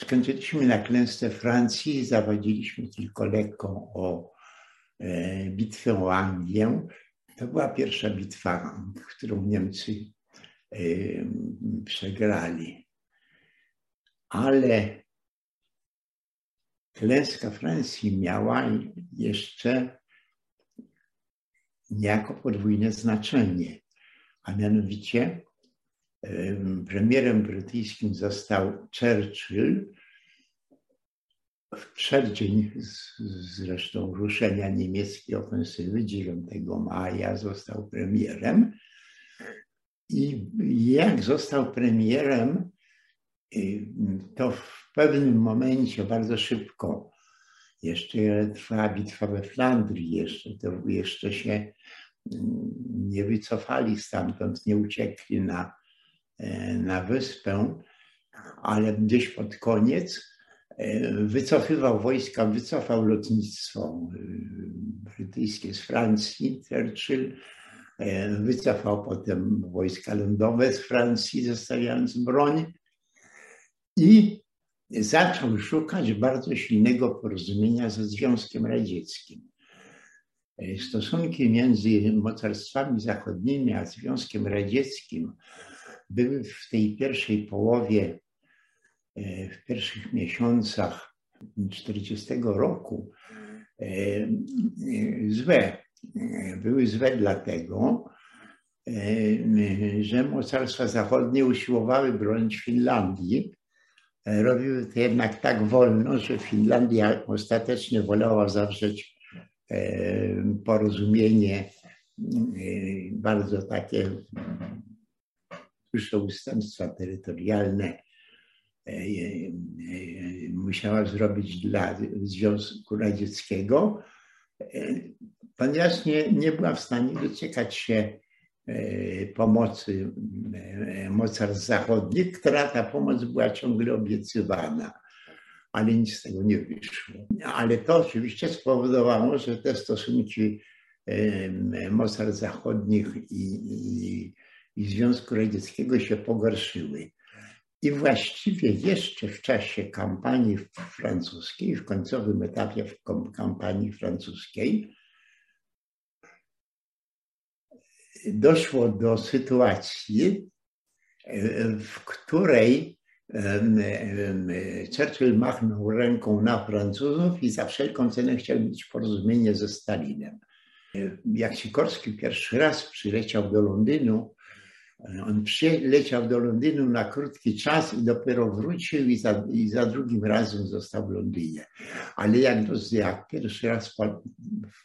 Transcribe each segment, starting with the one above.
Skończyliśmy na klęsce Francji, zawadziliśmy tylko lekko o bitwę o Anglię. To była pierwsza bitwa, którą Niemcy przegrali. Ale klęska Francji miała jeszcze niejako podwójne znaczenie, a mianowicie premierem brytyjskim został Churchill w przeddzień zresztą ruszenia niemieckiej ofensywy 9 maja został premierem. I jak został premierem, to w pewnym momencie, bardzo szybko, jeszcze trwała bitwa we Flandrii, jeszcze, to jeszcze się nie wycofali stamtąd, nie uciekli na, na wyspę, ale gdzieś pod koniec wycofywał wojska, wycofał lotnictwo brytyjskie z Francji, Churchill, wycofał potem wojska lądowe z Francji, zostawiając broń i zaczął szukać bardzo silnego porozumienia ze Związkiem Radzieckim. Stosunki między mocarstwami zachodnimi a Związkiem Radzieckim były w tej pierwszej połowie, w pierwszych miesiącach 1940 roku złe. Były złe dlatego, że mocarstwa zachodnie usiłowały bronić Finlandii, robiły to jednak tak wolno, że Finlandia ostatecznie wolała zawrzeć porozumienie bardzo takie już ustępstwa terytorialne musiała zrobić dla Związku Radzieckiego, ponieważ nie, nie była w stanie dociekać się pomocy mocarstw zachodnich, która ta pomoc była ciągle obiecywana, ale nic z tego nie wyszło. Ale to oczywiście spowodowało, że te stosunki mocarstw zachodnich i, i, i Związku Radzieckiego się pogorszyły. I właściwie jeszcze w czasie kampanii francuskiej, w końcowym etapie kampanii francuskiej, doszło do sytuacji, w której Churchill machnął ręką na Francuzów i za wszelką cenę chciał mieć porozumienie ze Stalinem. Jak Sikorski pierwszy raz przyleciał do Londynu, on przyleciał do Londynu na krótki czas i dopiero wrócił i za, i za drugim razem został w Londynie. Ale jak, jak pierwszy raz,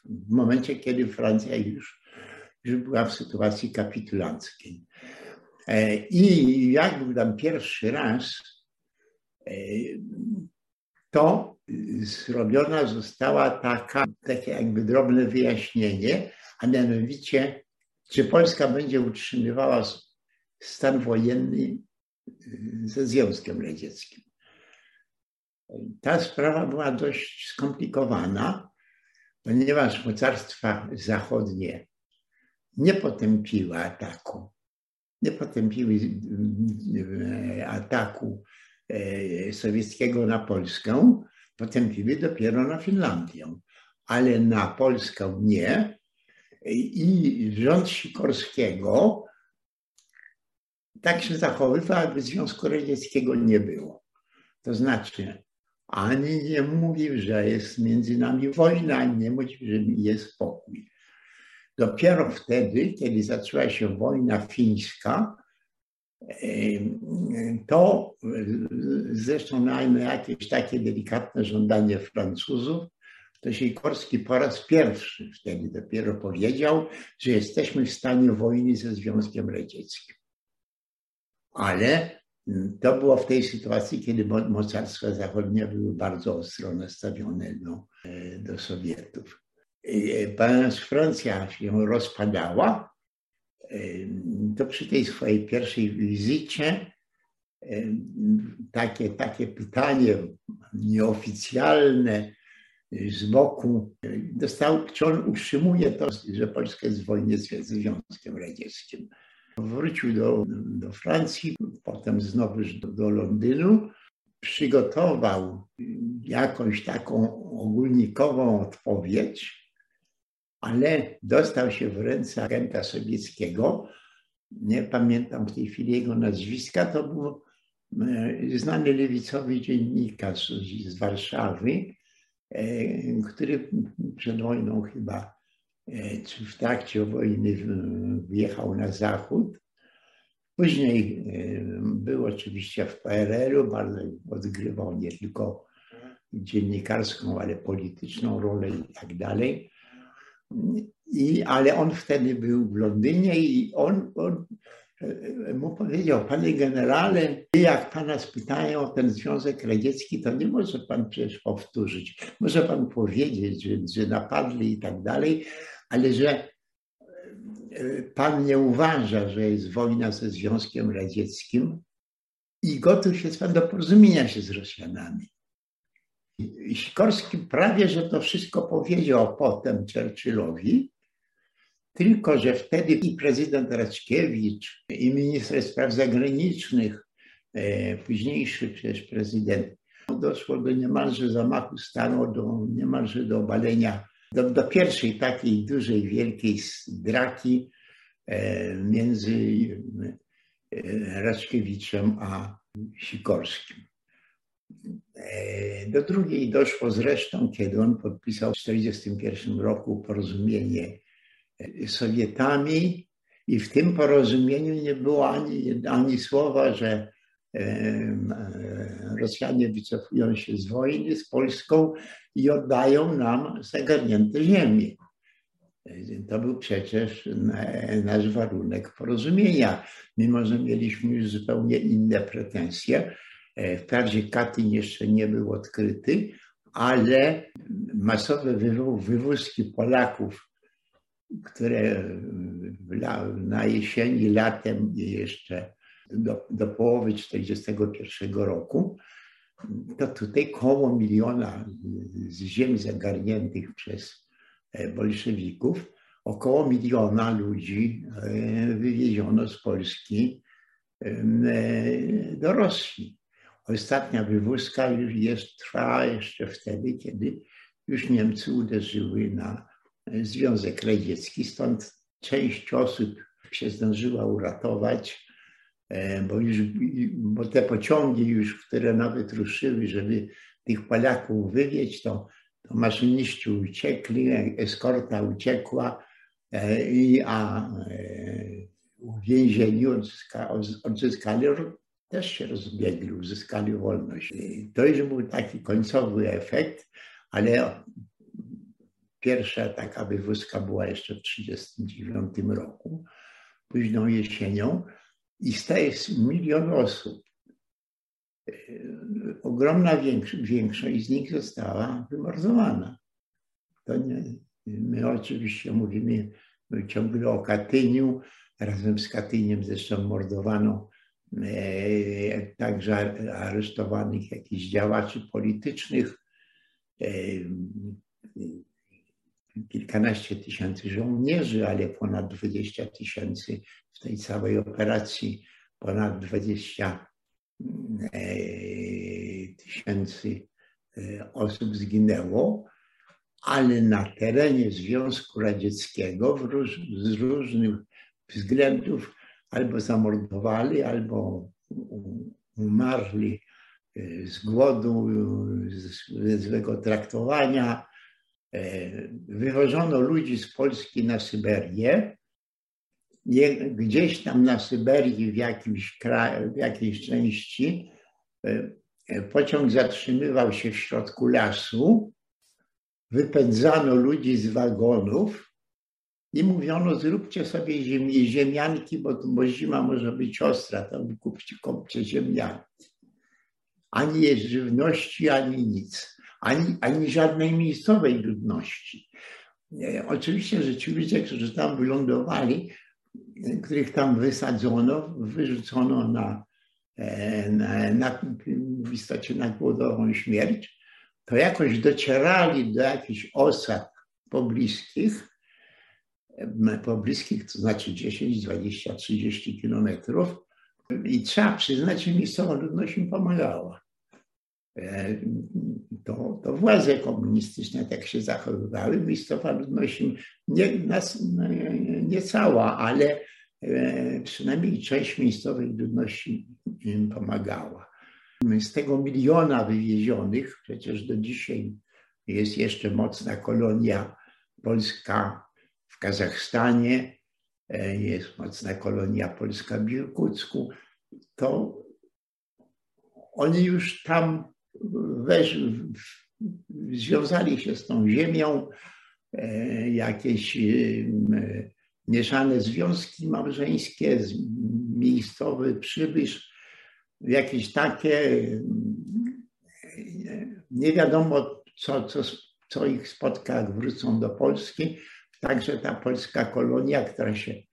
w momencie, kiedy Francja już, już była w sytuacji kapitulanckiej. I jak był tam pierwszy raz, to zrobiona została taka, takie jakby drobne wyjaśnienie, a mianowicie, czy Polska będzie utrzymywała stan wojenny ze Związkiem Radzieckim. Ta sprawa była dość skomplikowana, ponieważ mocarstwa zachodnie nie potępiły ataku, nie potępiły ataku sowieckiego na Polskę, potępiły dopiero na Finlandię, ale na Polskę nie. I rząd Sikorskiego tak się zachowywał, jakby Związku Radzieckiego nie było. To znaczy, ani nie mówił, że jest między nami wojna, ani nie mówił, że jest spokój. Dopiero wtedy, kiedy zaczęła się wojna fińska, to zresztą na jakieś takie delikatne żądanie Francuzów, to Sikorski po raz pierwszy wtedy dopiero powiedział, że jesteśmy w stanie wojny ze Związkiem Radzieckim. Ale to było w tej sytuacji, kiedy mocarstwa zachodnie były bardzo ostro nastawione do, do Sowietów. Ponieważ Francja się rozpadała, to przy tej swojej pierwszej wizycie takie, takie pytanie nieoficjalne z boku dostał, czy on utrzymuje to, że w wojnie z Związkiem Radzieckim. Wrócił do, do Francji, potem znowu do, do Londynu. przygotował jakąś taką ogólnikową odpowiedź, ale dostał się w ręce agenta sowieckiego. Nie pamiętam w tej chwili jego nazwiska. To był e, znany lewicowy dziennikarz z Warszawy, e, który przed wojną chyba, czy w trakcie wojny wyjechał na zachód Później był oczywiście w PRL-u, bardzo odgrywał nie tylko dziennikarską, ale polityczną rolę i tak dalej. I, ale on wtedy był w Londynie i on, on e, mu powiedział, panie generale, jak pana spytają o ten Związek Radziecki, to nie może pan przecież powtórzyć. Może pan powiedzieć, że, że napadli i tak dalej, ale że pan nie uważa, że jest wojna ze Związkiem Radzieckim i gotów jest pan do porozumienia się z Rosjanami. Sikorski prawie, że to wszystko powiedział potem Churchillowi, tylko że wtedy i prezydent Raczkiewicz, i minister spraw zagranicznych, e, późniejszy przecież prezydent, doszło do niemalże zamachu stanu, do niemalże do obalenia do, do pierwszej takiej dużej, wielkiej draki e, między e, Raczkiewiczem a Sikorskim. Do drugiej doszło zresztą, kiedy on podpisał w 1941 roku porozumienie Sowietami i w tym porozumieniu nie było ani, ani słowa, że Rosjanie wycofują się z wojny z Polską i oddają nam zagarnięte ziemie. To był przecież nasz warunek porozumienia, mimo że mieliśmy już zupełnie inne pretensje. E, wprawdzie Katyn jeszcze nie był odkryty, ale masowe wywózki Polaków, które na jesieni, latem jeszcze do, do połowy 1941 roku, to tutaj koło miliona z ziem zagarniętych przez e, bolszewików, około miliona ludzi e, wywieziono z Polski e, do Rosji. Ostatnia wywózka już jest, trwała jeszcze wtedy, kiedy już Niemcy uderzyły na Związek Radziecki, stąd część osób się zdążyła uratować, E, bo, już, bo te pociągi już, które nawet ruszyły, żeby tych Polaków wywieźć, to, to maszyniści uciekli, eskorta uciekła, e, a uwięzieni e, odzyska, odzyskali, też się rozbiegli, uzyskali wolność. To już był taki końcowy efekt, ale pierwsza taka wywózka była jeszcze w 1939 roku, późną jesienią. I staje się milion osób. E, ogromna większość, większość z nich została wymordowana. To nie, my oczywiście mówimy ciągle o Katyniu. Razem z Katyniem zresztą mordowano e, także aresztowanych jakichś działaczy politycznych. E, kilkanaście tysięcy żołnierzy, ale ponad 20 tysięcy w tej całej operacji, ponad 20 e, tysięcy e, osób zginęło, ale na terenie Związku Radzieckiego róż, z różnych względów albo zamordowali, albo umarli e, z głodu, ze złego traktowania, wywożono ludzi z Polski na Syberię. Gdzieś tam na Syberii, w, jakimś kraju, w jakiejś części, e, e, pociąg zatrzymywał się w środku lasu. Wypędzano ludzi z wagonów i mówiono: Zróbcie sobie ziemi, ziemianki, bo, bo zima może być ostra, to kupcie, kupcie ziemianki. Ani jest żywności, ani nic ani, ani żadnej miejscowej ludności. Oczywiście, że ci ludzie, którzy tam wylądowali, których tam wysadzono, wyrzucono na, e, na, na, w istocie na głodową śmierć, to jakoś docierali do jakichś osad pobliskich, pobliskich, to znaczy 10, 20, 30 kilometrów i trzeba przyznać, że miejscowa ludność im pomagała. To, to władze komunistyczne tak się zachowywały. Miejscowa ludność nie, nas, nie cała, ale przynajmniej część miejscowej ludności im pomagała. Z tego miliona wywiezionych, przecież do dzisiaj jest jeszcze mocna kolonia polska w Kazachstanie, e, jest mocna kolonia polska w Irkucku, to oni już tam weż, związali się z tą ziemią, e, jakieś e, mieszane związki małżeńskie, miejscowy przybysz, jakieś takie, nie wiadomo co, co, co ich spotka, jak wrócą do Polski. Także ta polska kolonia, która się e,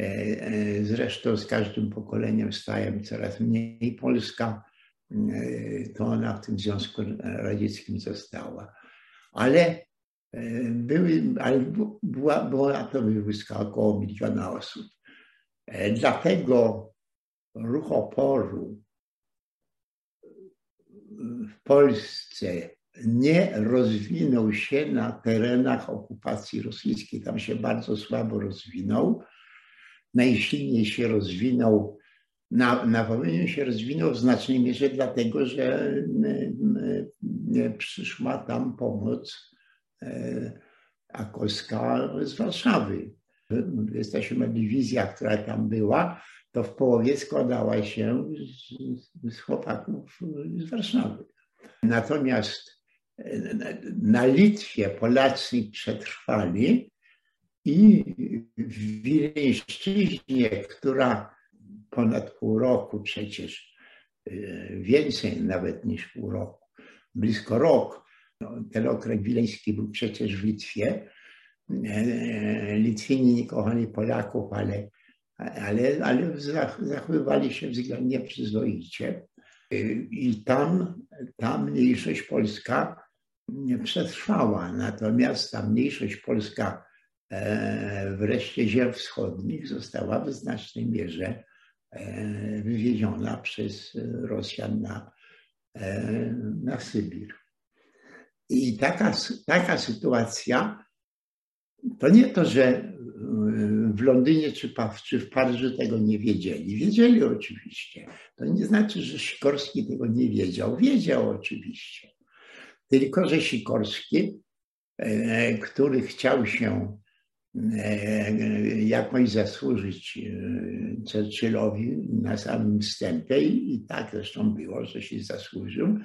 e, zresztą z każdym pokoleniem staje coraz mniej polska, e, to ona w tym Związku Radzieckim została. Ale były, ale była, była to wywózka około miliona osób. Dlatego ruch oporu w Polsce nie rozwinął się na terenach okupacji rosyjskiej. Tam się bardzo słabo rozwinął. Najsilniej się rozwinął, na, na się rozwinął w znacznej mierze dlatego, że przyszła tam pomoc e, Akolska z Warszawy. 27 dywizja, która tam była, to w połowie składała się z, z chłopaków z Warszawy. Natomiast na Litwie Polacy przetrwali i w Wileńszczyźnie, która ponad pół roku przecież, e, więcej nawet niż pół roku, blisko rok, no, ten okręg wileński był przecież w Litwie. E, Litwini nie kochali Polaków, ale, ale, ale zachowywali się względnie przyzwoicie. E, I tam ta mniejszość polska przetrwała. Natomiast ta mniejszość polska e, wreszcie ziem wschodnich została w znacznej mierze wywieziona przez Rosjan na, e, na Sybir. I taka, taka sytuacja, to nie to, że w Londynie czy, czy w Paryżu tego nie wiedzieli. Wiedzieli oczywiście. To nie znaczy, że Sikorski tego nie wiedział. Wiedział oczywiście. Tylko, że Sikorski, e, który chciał się e, jakoś zasłużyć e, Churchillowi na samym wstępie i tak zresztą było, że się zasłużył,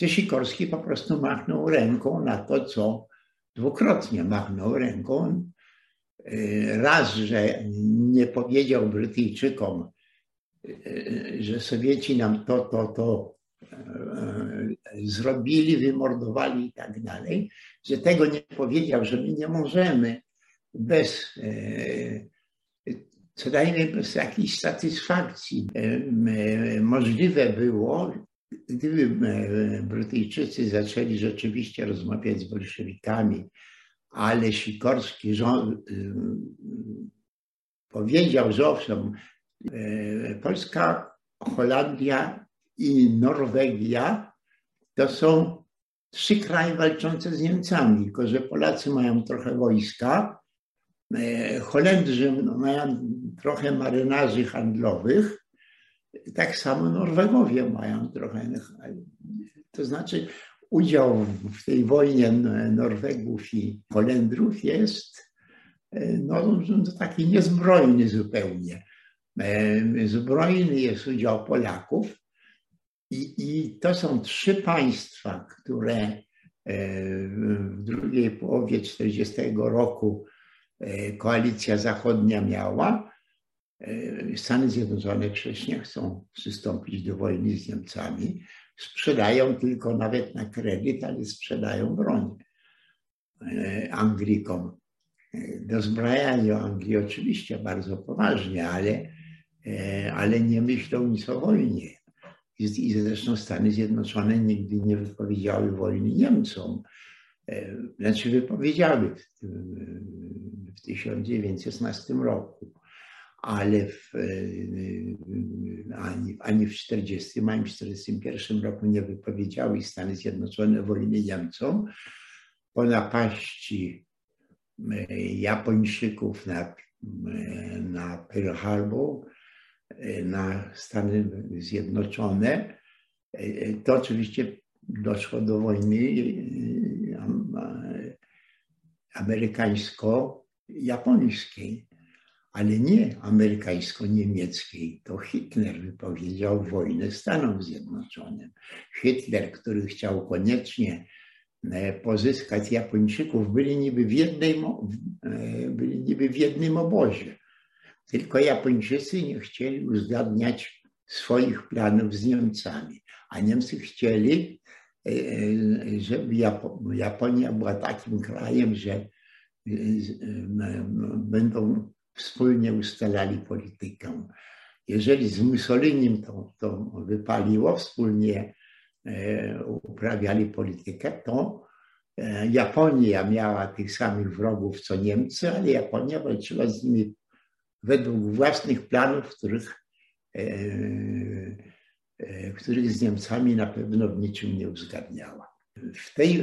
że Sikorski po prostu machnął ręką na to, co dwukrotnie machnął ręką. Raz, że nie powiedział Brytyjczykom, że Sowieci nam to, to, to zrobili, wymordowali i tak dalej, że tego nie powiedział, że my nie możemy bez, e, co najmniej bez jakiejś satysfakcji. E, możliwe było, gdyby e, Brytyjczycy zaczęli rzeczywiście rozmawiać z bolszewikami, ale Sikorski powiedział, że owszem, Polska, Holandia i Norwegia to są trzy kraje walczące z Niemcami, tylko że Polacy mają trochę wojska, e, Holendrzy mają trochę marynarzy handlowych, tak samo Norwegowie mają trochę. To znaczy, udział w tej wojnie Norwegów i Holendrów jest e, no, taki niezbrojny zupełnie. E, zbrojny jest udział Polaków, i, I to są trzy państwa, które e, w drugiej połowie 40 roku e, koalicja zachodnia miała. E, Stany Zjednoczone przecież nie chcą przystąpić do wojny z Niemcami. Sprzedają tylko nawet na kredyt, ale sprzedają broń Anglikom. Dozbrajają Anglii oczywiście bardzo poważnie, ale, ale nie myślą nic o wojnie i zresztą Stany Zjednoczone nigdy nie wypowiedziały wojny Niemcom. E, znaczy wypowiedziały w 1916 roku. ale w, ani, ani w 40, ani w 41 roku nie wypowiedziały Stany Zjednoczone wojny Niemcom. Po napaści Japończyków na, na Pearl Harbor, na Stany Zjednoczone, to oczywiście doszło do wojny amerykańsko-japońskiej, ale nie amerykańsko-niemieckiej. To Hitler wypowiedział wojnę Stanom Zjednoczonym. Hitler, który chciał koniecznie e, pozyskać Japończyków, byli niby w, jednej, e, byli niby w jednym obozie. Tylko Japończycy nie chcieli uzgadniać swoich planów z Niemcami, a Niemcy chcieli E, e, żeby Japonia była takim krajem, że e, będą wspólnie ustalali politykę. Jeżeli z Mussolinim to, to wypaliło, wspólnie uprawiali politykę, to Japonia miała tych samych wrogów co Niemcy, ale Japonia walczyła z nimi według własnych planów, których których z Niemcami na pewno w niczym nie uzgadniała. W tej,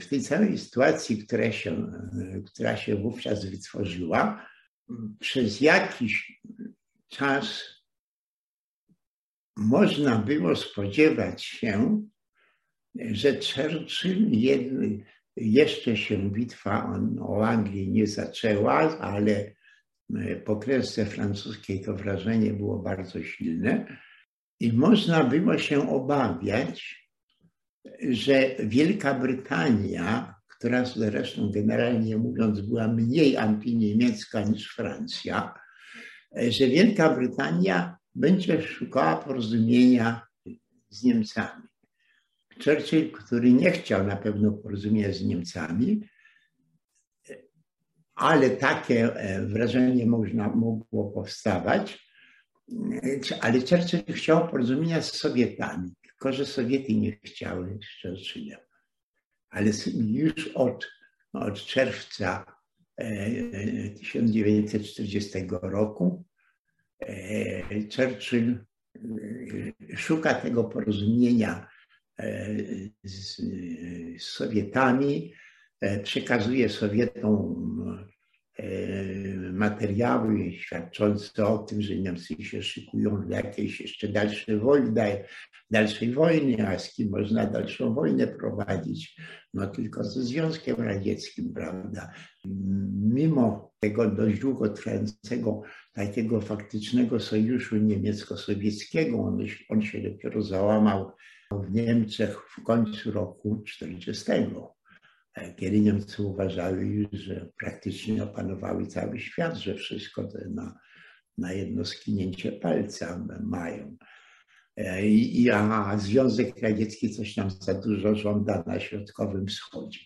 w tej całej sytuacji, która się, która się wówczas wytworzyła, przez jakiś czas można było spodziewać się, że Churchill jeszcze się bitwa o Anglię nie zaczęła, ale po kresce francuskiej to wrażenie było bardzo silne i można było się obawiać, że Wielka Brytania, która zresztą generalnie mówiąc była mniej antyniemiecka niż Francja, że Wielka Brytania będzie szukała porozumienia z Niemcami. Churchill, który nie chciał na pewno porozumienia z Niemcami, ale takie wrażenie można, mogło powstawać, ale Churchill chciał porozumienia z Sowietami, tylko że Sowiety nie chciały z Churchillem. Ale już od, od czerwca 1940 e, roku e, Churchill e, szuka tego porozumienia z, z Sowietami, przekazuje Sowietom materiały świadczące o tym, że Niemcy się szykują do jakiejś jeszcze dalszej wojny, dalszej wojny, a z kim można dalszą wojnę prowadzić? No tylko ze Związkiem Radzieckim, prawda? Mimo tego dość długo trwającego takiego faktycznego sojuszu niemiecko-sowieckiego, on, on się dopiero załamał w Niemczech w końcu roku 40 kiedy Niemcy uważały już, że praktycznie opanowały cały świat, że wszystko na, na jedno skinięcie palca mają. I, a Związek Radziecki coś tam za dużo żąda na Środkowym Wschodzie.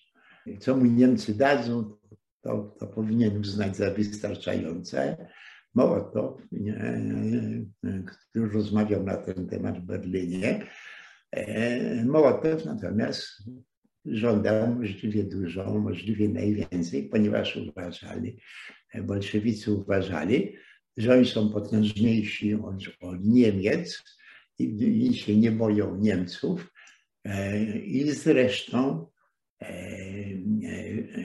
Co mu Niemcy dadzą, to, to powinien uznać za wystarczające. Mołotow, który rozmawiał na ten temat w Berlinie, e, Mołotow natomiast żądał możliwie dużo, możliwie najwięcej, ponieważ uważali, bolszewicy uważali, że oni są potężniejsi od, od Niemiec i, i, się nie boją Niemców. E, I zresztą e,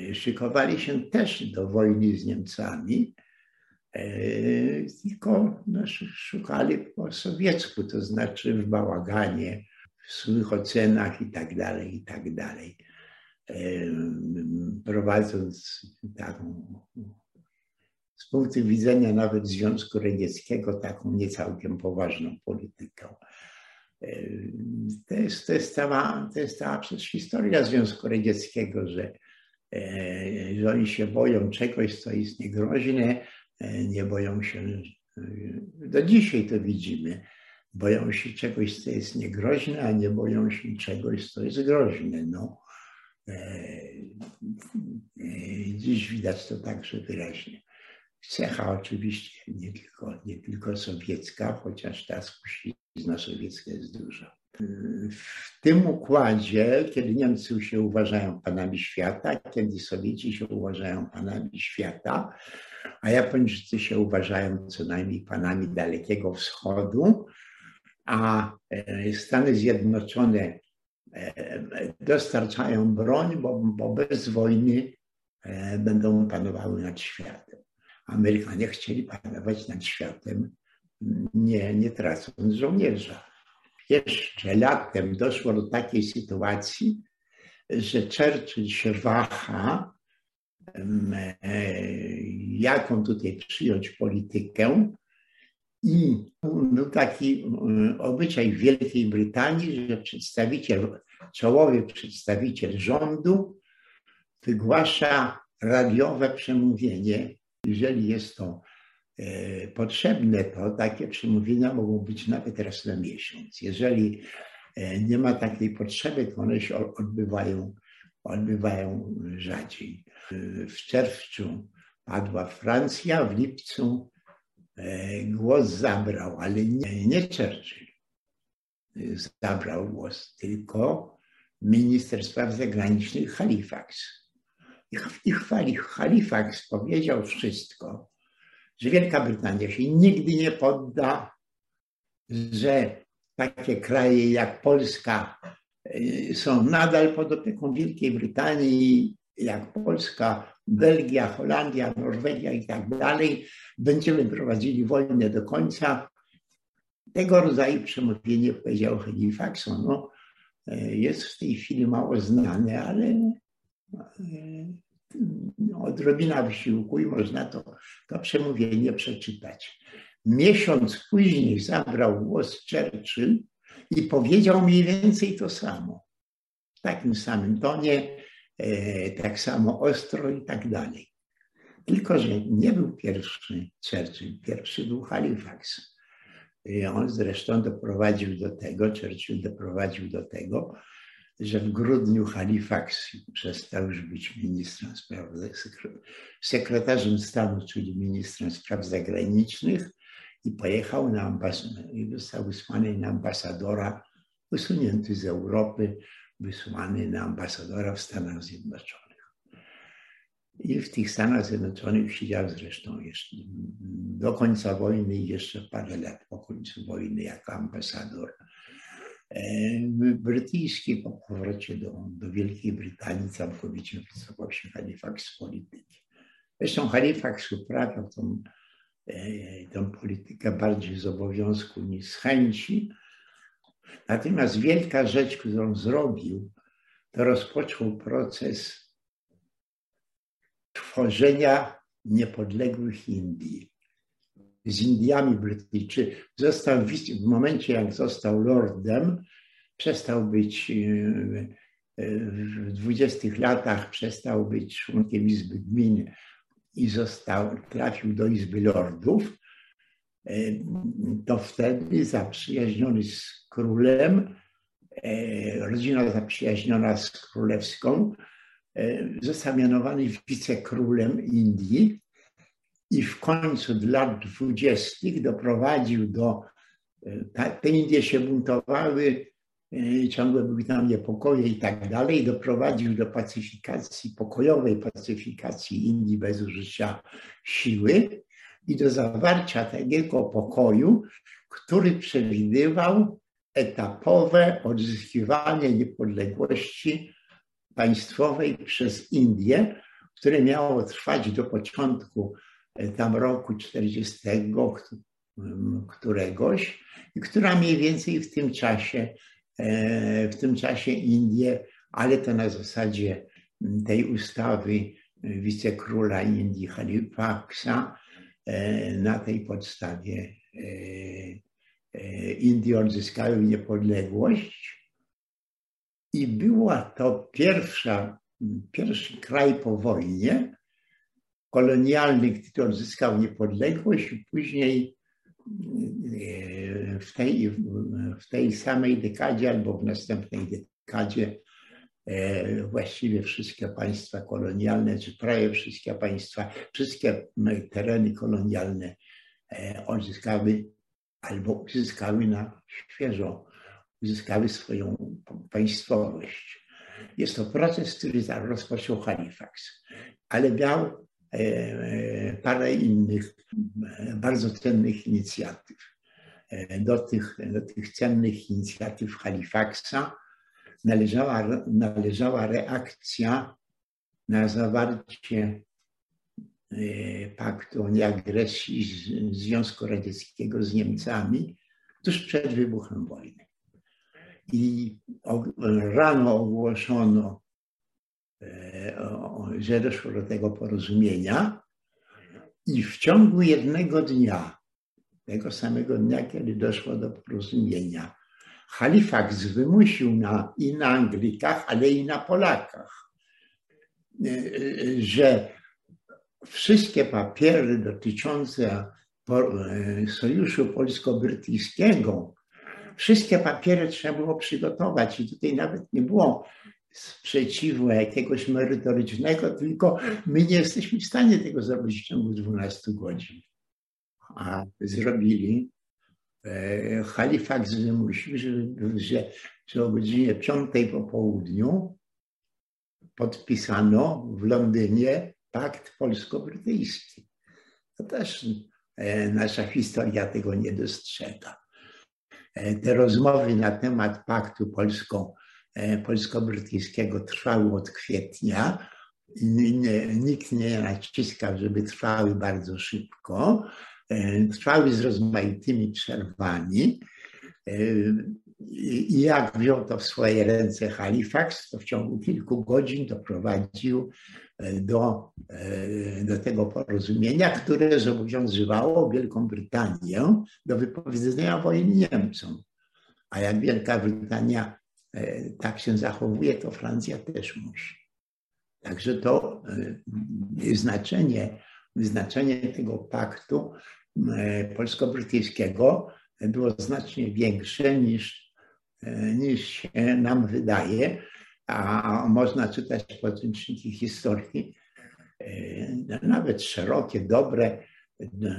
e, szykowali się też do wojny z Niemcami, tylko no, szukali po sowiecku, to znaczy w bałaganie, w złych ocenach i tak dalej, i tak dalej. Prowadząc taką, z punktu widzenia nawet Związku Radzieckiego, taką niecałkiem poważną politykę. To jest, to jest, cała, to jest cała przecież historia Związku Radzieckiego, że, e, że oni się boją czegoś, co jest niegroźne, e, nie boją się, do dzisiaj to widzimy, boją się czegoś, co jest niegroźne, a nie boją się czegoś, co jest groźne. No, e, e, dziś widać to także wyraźnie. Cecha oczywiście nie tylko, nie tylko sowiecka, chociaż ta spuścizna sowiecka jest duża. W tym układzie, kiedy Niemcy się uważają panami świata, kiedy Sowieci się uważają panami świata, a Japończycy się uważają co najmniej panami Dalekiego Wschodu, a e, Stany Zjednoczone e, dostarczają broń, bo, bo bez wojny e, będą panowały nad światem. Amerykanie chcieli panować nad światem, nie, nie tracąc żołnierza. Jeszcze latem doszło do takiej sytuacji, że Churchill się waha, jaką tutaj przyjąć politykę. I był taki obyczaj w Wielkiej Brytanii, że przedstawiciel, czołowy przedstawiciel rządu wygłasza radiowe przemówienie. Jeżeli jest to e, potrzebne, to takie przemówienia mogą być nawet raz na miesiąc. Jeżeli e, nie ma takiej potrzeby, to one się odbywają, odbywają rzadziej. W czerwcu padła Francja, w lipcu głos zabrał, ale nie, nie Churchill zabrał głos, tylko minister spraw zagranicznych Halifax. I Halifax powiedział wszystko, że Wielka Brytania się nigdy nie podda, że takie kraje jak Polska e, są nadal pod opieką Wielkiej Brytanii jak Polska, Belgia, Holandia, Norwegia i tak dalej, będziemy prowadzili wojnę do końca. Tego rodzaju przemówienie powiedział Halifaxon. No, e, jest w tej chwili mało znane, ale e, odrobina wysiłku i można to, to przemówienie przeczytać. Miesiąc później zabrał głos Churchill i powiedział mniej więcej to samo. W takim samym tonie, tak samo ostro i tak dalej. Tylko, że nie był pierwszy Churchill, pierwszy był Halifax. I on zresztą doprowadził do tego, Churchill doprowadził do tego, że w grudniu Halifax przestał już być ministrem spraw, sekretarzem stanu, czyli ministrem spraw zagranicznych i pojechał na ambasadę i został wysłany na ambasadora usunięty z Europy wysłany na ambasadora w Stanach Zjednoczonych. I w tych Stanach Zjednoczonych siedział zresztą jeszcze do końca wojny i jeszcze parę lat po końcu wojny jako ambasador e, brytyjski po powrocie do, do Wielkiej Brytanii całkowicie wycofał się Halifax z polityki. Zresztą Halifax uprawiał tą, e, tą politykę bardziej z obowiązku niż z chęci, Natomiast wielka rzecz, którą zrobił, to rozpoczął proces tworzenia niepodległych Indii. Z Indiami Brytyjczycy został w momencie, jak został lordem, przestał być e, w dwudziestych latach przestał być członkiem Izby Gmin i został, trafił do Izby Lordów to wtedy zaprzyjaźniony z królem, e, rodzina zaprzyjaźniona z królewską, e, został mianowany wicekrólem Indii i w końcu lat dwudziestych doprowadził do, e, te Indie się buntowały, ciągle były tam niepokoje i tak dalej, doprowadził do pacyfikacji, pokojowej pacyfikacji Indii bez użycia siły i do zawarcia takiego pokoju, który przewidywał etapowe odzyskiwanie niepodległości państwowej przez Indię, które miało trwać do początku e, tam roku 40 któregoś i która mniej więcej w tym czasie, e, w tym czasie Indie, ale to na zasadzie tej ustawy wicekróla Indii Halifaxa, E, na tej podstawie e, e, Indie odzyskały niepodległość. I była to pierwsza, pierwszy kraj po wojnie kolonialny, który odzyskał niepodległość. I później w tej, w tej samej dekadzie albo w następnej dekadzie E, właściwie wszystkie państwa kolonialne, czy prawie wszystkie państwa, wszystkie tereny kolonialne e, odzyskały albo uzyskały na świeżo, uzyskały swoją państwowość. Jest to proces, który rozpoczął Halifax, ale miał parę innych bardzo cennych inicjatyw. Do tych, do tych cennych inicjatyw Halifaxa należała, należała reakcja na zawarcie paktu o nieagresji Związku Radzieckiego z Niemcami tuż przed wybuchem wojny. I rano ogłoszono, że doszło do tego porozumienia i w ciągu jednego dnia, tego samego dnia, kiedy doszło do porozumienia, Halifax wymusił na, i na Anglikach, ale i na Polakach, że wszystkie papiery dotyczące Sojuszu Polsko-Brytyjskiego, wszystkie papiery trzeba było przygotować i tutaj nawet nie było sprzeciwu jakiegoś merytorycznego, tylko my nie jesteśmy w stanie tego zrobić w ciągu 12 godzin. A zrobili. Halifax wymusił, że, że, że o godzinie 5 po południu podpisano w Londynie pakt polsko-brytyjski. To też nasza historia tego nie dostrzega. Te rozmowy na temat paktu polsko, polsko-brytyjskiego trwały od kwietnia. Nikt nie naciskał, żeby trwały bardzo szybko. Trwały z rozmaitymi przerwami. I jak wziął to w swoje ręce Halifax, to w ciągu kilku godzin doprowadził do, do tego porozumienia, które zobowiązywało Wielką Brytanię do wypowiedzenia wojny Niemcom. A jak Wielka Brytania tak się zachowuje, to Francja też musi. Także to znaczenie, znaczenie tego paktu polsko-brytyjskiego było znacznie większe niż, niż się nam wydaje, a można czytać podręczniki historii, nawet szerokie, dobre,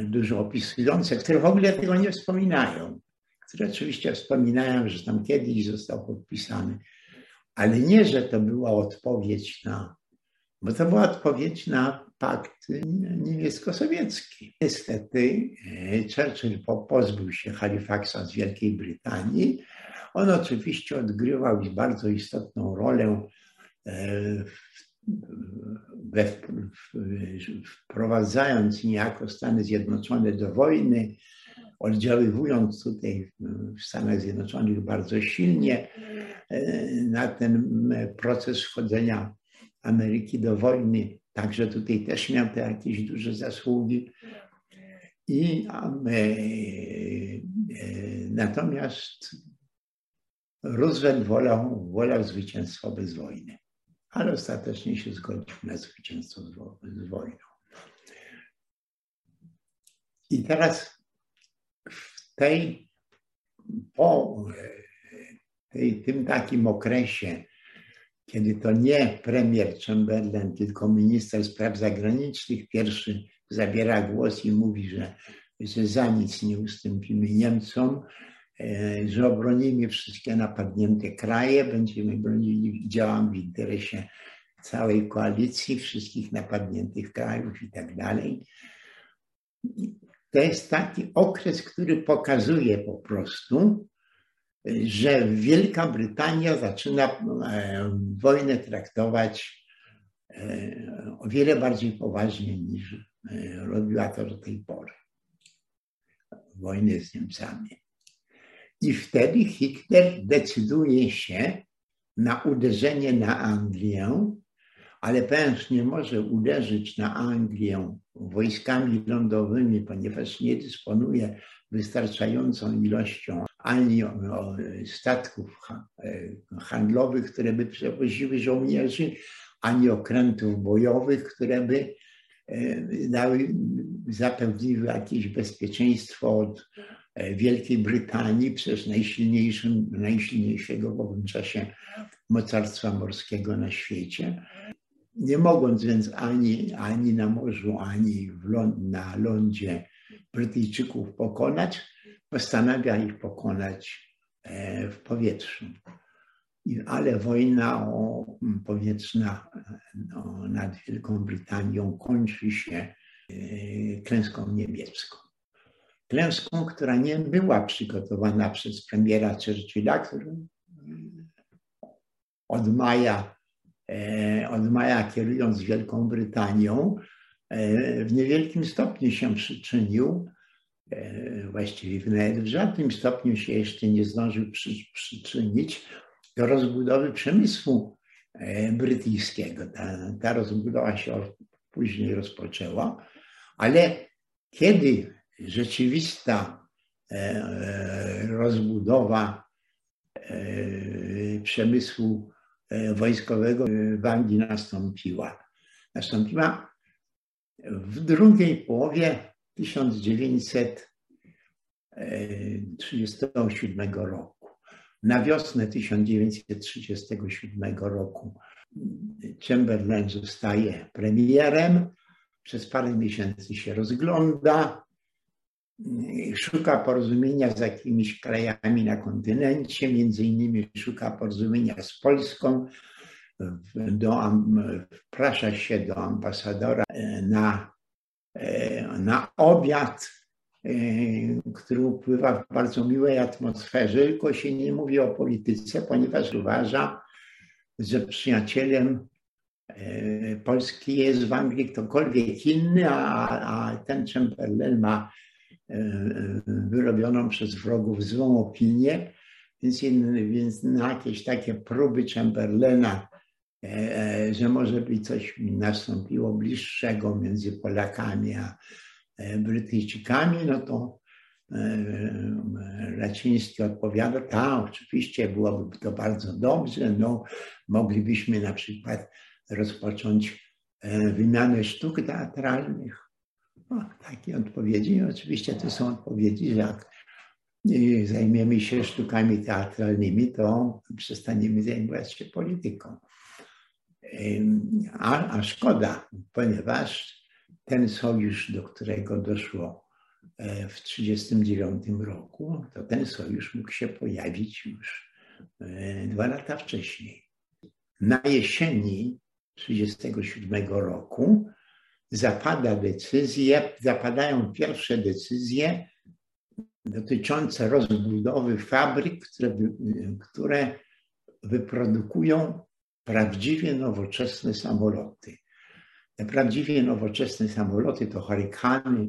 dużo opisujące, które w ogóle tego nie wspominają, które oczywiście wspominają, że tam kiedyś został podpisany, ale nie, że to była odpowiedź na, bo to była odpowiedź na pakt niemiecko-sowiecki. Niestety Churchill pozbył się Halifaxa z Wielkiej Brytanii. On oczywiście odgrywał bardzo istotną rolę we, wprowadzając niejako Stany Zjednoczone do wojny, oddziaływując tutaj w Stanach Zjednoczonych bardzo silnie na ten proces wchodzenia Ameryki do wojny. Także tutaj też miał te jakieś duże zasługi. I natomiast Roosevelt wolał, wolał zwycięstwo bez wojny, ale ostatecznie się zgodził na zwycięstwo z wojną. I teraz w tej, po tej, tym takim okresie, kiedy to nie premier Chamberlain, tylko minister spraw zagranicznych pierwszy zabiera głos i mówi, że, że za nic nie ustąpimy Niemcom, że obronimy wszystkie napadnięte kraje, będziemy bronili i działamy w interesie całej koalicji, wszystkich napadniętych krajów i tak dalej. To jest taki okres, który pokazuje po prostu, że Wielka Brytania zaczyna wojnę traktować o wiele bardziej poważnie niż robiła to do tej pory. Wojny z Niemcami. I wtedy Hitler decyduje się na uderzenie na Anglię, ale ponieważ nie może uderzyć na Anglię wojskami lądowymi, ponieważ nie dysponuje wystarczającą ilością ani statków handlowych, które by przewoziły żołnierzy, ani okrętów bojowych, które by dały, zapewniły jakieś bezpieczeństwo od Wielkiej Brytanii przez najsilniejszego w owym czasie mocarstwa morskiego na świecie. Nie mogąc więc ani, ani na morzu, ani ląd, na lądzie Brytyjczyków pokonać, postanawia ich pokonać w powietrzu. Ale wojna o powietrzna no, nad Wielką Brytanią kończy się klęską niemiecką. Klęską, która nie była przygotowana przez premiera Churchilla, który od maja, od maja kierując Wielką Brytanią, w niewielkim stopniu się przyczynił E, właściwie nawet w żadnym stopniu się jeszcze nie zdążył przy, przyczynić do rozbudowy przemysłu e, brytyjskiego. Ta, ta rozbudowa się później rozpoczęła, ale kiedy rzeczywista e, rozbudowa przemysłu wojskowego w Anglii nastąpiła, nastąpiła w drugiej połowie 1937 roku. Na wiosnę 1937 roku Chamberlain zostaje premierem, przez parę miesięcy się rozgląda, szuka porozumienia z jakimiś krajami na kontynencie, między innymi szuka porozumienia z Polską, do, wprasza się do ambasadora na E, na obiad, e, który upływa w bardzo miłej atmosferze, tylko się nie mówi o polityce, ponieważ uważa, że przyjacielem e, Polski jest w Anglii ktokolwiek inny, a, a ten Chamberlain ma wyrobioną przez wrogów złą opinię, więc, więc na jakieś takie próby Chamberlaina E, e, że może być coś nastąpiło bliższego między Polakami a e, Brytyjczykami, no to Raciński odpowiada, tak, oczywiście byłoby to bardzo dobrze, no moglibyśmy na przykład rozpocząć wymianę sztuk teatralnych. No, takie odpowiedzi. oczywiście to są odpowiedzi, że jak zajmiemy się sztukami teatralnymi, to przestaniemy zajmować się polityką. A, a szkoda, ponieważ ten sojusz, do którego doszło e, w 1939 roku, to ten sojusz mógł się pojawić już e, dwa lata wcześniej. Na jesieni 1937 roku zapada decyzje, zapadają pierwsze decyzje dotyczące rozbudowy fabryk, które, które wyprodukują prawdziwie nowoczesne samoloty. Te prawdziwie nowoczesne samoloty to Hurricane,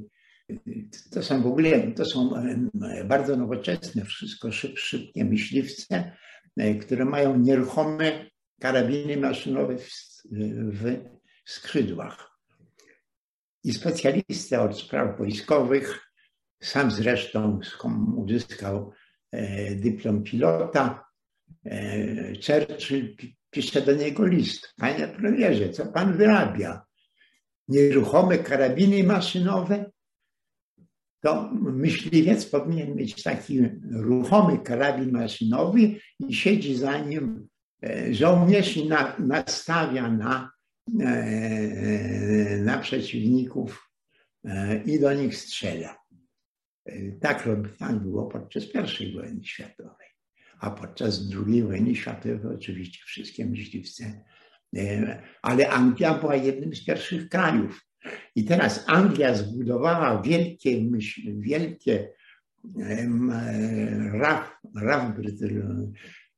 to są w ogóle, to są bardzo nowoczesne, wszystko szyb, szybkie myśliwce, które mają nieruchome karabiny maszynowe w, w skrzydłach. I specjalista od spraw wojskowych, sam zresztą uzyskał e, dyplom pilota, e, Churchill pisze do niego list. Panie premierze, co pan wyrabia? Nieruchome karabiny maszynowe? To myśliwiec powinien mieć taki ruchomy karabin maszynowy i siedzi za nim e, żołnierz i na, nastawia na, e, na przeciwników e, i do nich strzela. Tak, tak było podczas I wojny światowej a podczas II wojny światowej oczywiście wszystkie myśliwce. E, ale Anglia była jednym z pierwszych krajów. I teraz Anglia zbudowała wielkie, wielkie RAF, RAF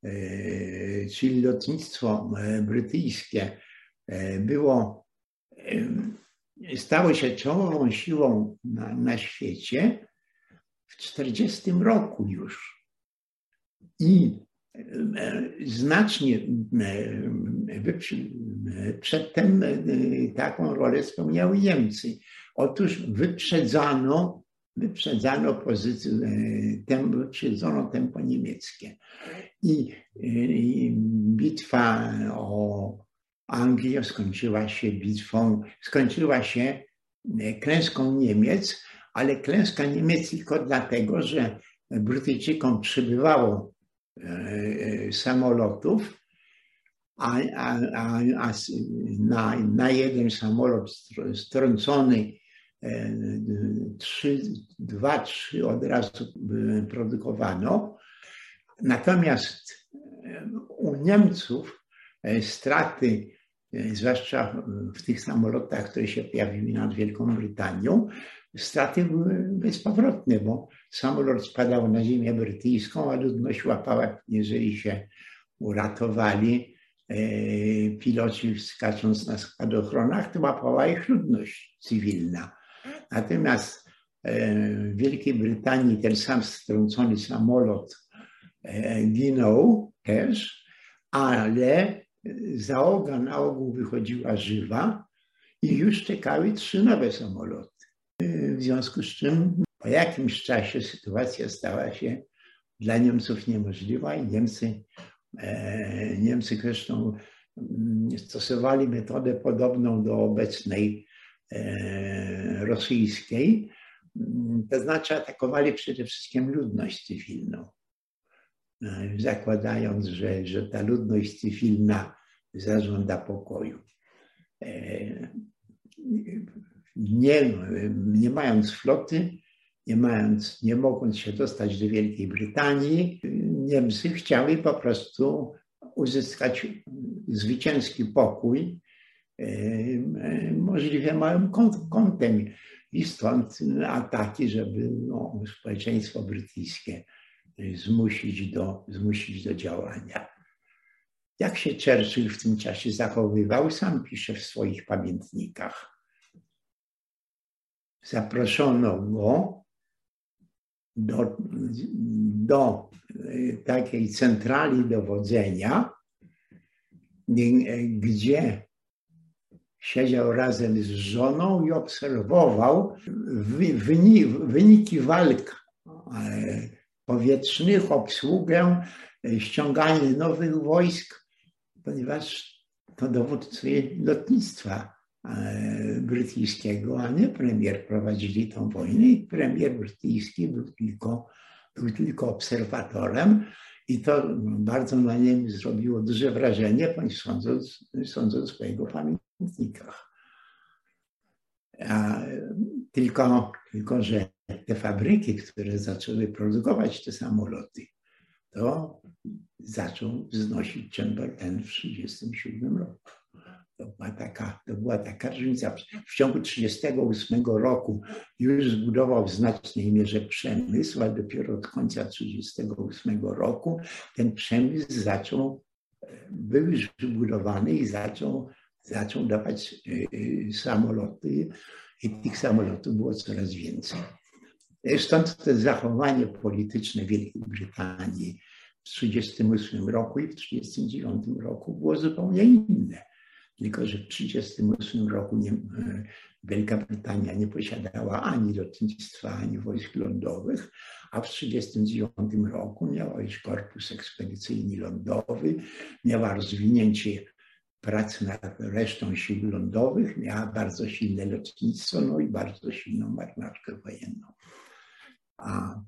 e, czyli lotnictwo e, brytyjskie, było, stało się czołową siłą na, na świecie w 1940 roku już i e, znacznie e, przedtem e, taką rolę spełniały Niemcy. Otóż wyprzedzano, wyprzedzano pozycję, tem, wyprzedzono tempo niemieckie. I, I bitwa o Anglię skończyła się bitwą, skończyła się klęską Niemiec, ale klęska Niemiec tylko dlatego, że Brytyjczykom przybywało samolotów, a, a, a, na, na jeden samolot strącony e, trzy, dwa, trzy od razu produkowano. Natomiast e, u Niemców straty, zwłaszcza w tych samolotach, które się pojawiły nad Wielką Brytanią, straty były bezpowrotne, bo samolot spadał na ziemię brytyjską, a ludność łapała, jeżeli się uratowali, piloci skacząc na spadochronach, to łapała ich ludność cywilna. Natomiast w Wielkiej Brytanii ten sam strącony samolot ginął też, ale załoga na ogół wychodziła żywa i już czekały trzy nowe samoloty. W związku z czym po jakimś czasie sytuacja stała się dla Niemców niemożliwa i Niemcy, Niemcy zresztą stosowali metodę podobną do obecnej rosyjskiej, to znaczy atakowali przede wszystkim ludność cywilną, zakładając, że, że ta ludność cywilna zażąda pokoju. Nie, nie mając floty, nie, mając, nie mogąc się dostać do Wielkiej Brytanii, Niemcy chciały po prostu uzyskać zwycięski pokój możliwie małym kątem i stąd ataki, żeby no, społeczeństwo brytyjskie zmusić do, zmusić do działania. Jak się Churchill w tym czasie zachowywał, sam pisze w swoich pamiętnikach. Zaproszono go do, do takiej centrali dowodzenia, gdzie siedział razem z żoną i obserwował wyniki walk e, powietrznych, obsługę, e, ściąganie nowych wojsk, ponieważ to dowódcy lotnictwa brytyjskiego, a nie premier prowadzili tą wojnę i premier brytyjski był tylko, był tylko obserwatorem i to bardzo na nim zrobiło duże wrażenie, sądząc, sądząc po jego pamiętnikach. A tylko, tylko, że te fabryki, które zaczęły produkować te samoloty, to zaczął wznosić Chamberlain w 1937 roku. To była, taka, to była taka różnica. W ciągu 1938 roku już zbudował w znacznej mierze przemysł, a dopiero od końca 1938 roku ten przemysł zaczął, był już wybudowany i zaczął, zaczął dawać e, samoloty i tych samolotów było coraz więcej. Stąd to zachowanie polityczne Wielkiej Brytanii w 1938 roku i w 1939 roku było zupełnie inne. Tylko, że w 1938 roku nie, e, Wielka Brytania nie posiadała ani lotnictwa, ani wojsk lądowych, a w 1939 roku miała już korpus ekspedycyjny lądowy, miała rozwinięcie prac nad resztą sił lądowych, miała bardzo silne lotnictwo, no i bardzo silną marynarkę wojenną. A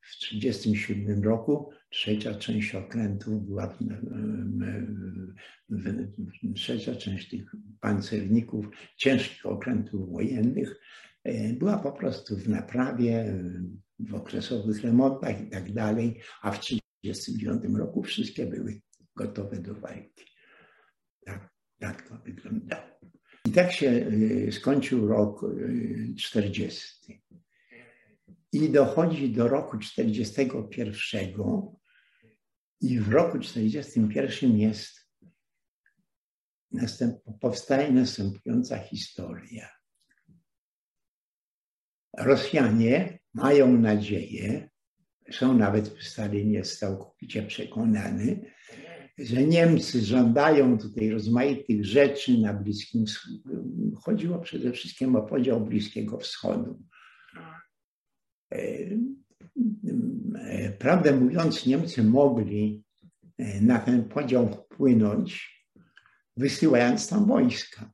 w 1937 roku trzecia część okrętów była, trzecia część tych pancerników, ciężkich okrętów wojennych e, była po prostu w naprawie, w okresowych remontach i tak dalej, a w 1939 roku wszystkie były gotowe do walki. Tak, tak to wyglądało. I tak się e, skończył rok 40. E, i dochodzi do roku 41 i w roku 41 jest następ, powstaje następująca historia. Rosjanie mają nadzieję, są nawet Stalin jest całkowicie przekonany, że Niemcy żądają tutaj rozmaitych rzeczy na Bliskim Wschodzie. Chodziło przede wszystkim o podział Bliskiego Wschodu. Prawdę mówiąc, Niemcy mogli e, na ten podział wpłynąć, wysyłając tam wojska.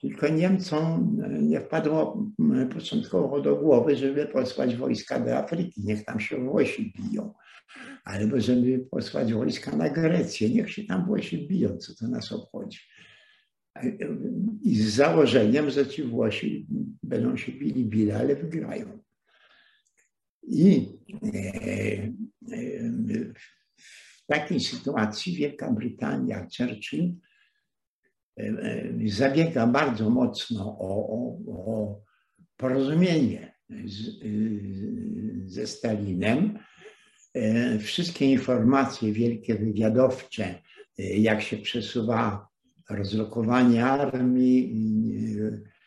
Tylko Niemcom e, nie wpadło początkowo do głowy, żeby posłać wojska do Afryki, niech tam się Włosi biją. Albo żeby posłać wojska na Grecję, niech się tam Włosi biją, co to nas obchodzi. E, I z założeniem, że ci Włosi będą się bili, bili, ale wygrają. I e, e, takiej sytuacji Wielka Brytania, Churchill zabiega bardzo mocno o, o, o porozumienie z, ze Stalinem. Wszystkie informacje wielkie wywiadowcze, jak się przesuwa rozlokowanie armii, E,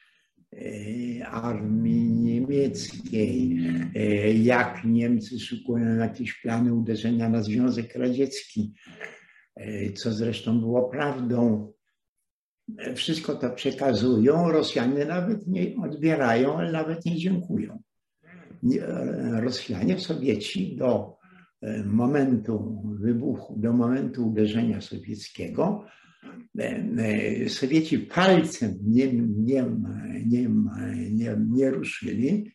armii niemieckiej, e, jak Niemcy szykują jakieś plany uderzenia na Związek Radziecki, e, co zresztą było prawdą. Wszystko to przekazują, Rosjanie nawet nie odbierają, ale nawet nie dziękują. Rosjanie, Sowieci do momentu wybuchu, do momentu uderzenia sowieckiego Sowieci palcem nie, nie, nie, nie, nie ruszyli,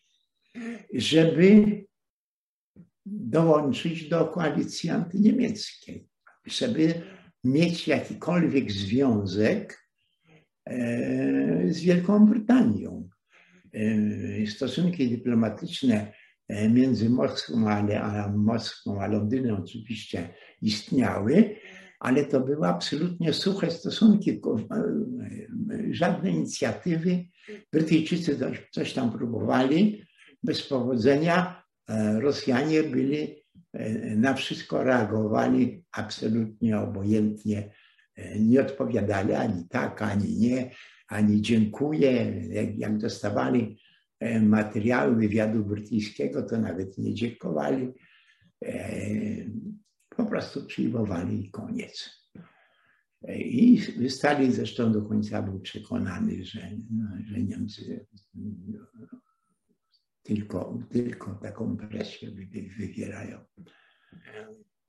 żeby dołączyć do koalicji antyniemieckiej, żeby mieć jakikolwiek związek z Wielką Brytanią. Stosunki dyplomatyczne między Moskwą a, Moskwą, a Londynem oczywiście istniały, ale to były absolutnie suche stosunki, żadne inicjatywy. Brytyjczycy coś tam próbowali, bez powodzenia. E, Rosjanie byli, e, na wszystko reagowali absolutnie obojętnie, e, nie odpowiadali ani tak, ani nie, ani dziękuję. Jak dostawali materiały wywiadu brytyjskiego, to nawet nie dziękowali po prostu przyjmowali i koniec. I Stalin zresztą do końca był przekonany, że, że Niemcy tylko, tylko taką presję wywierają.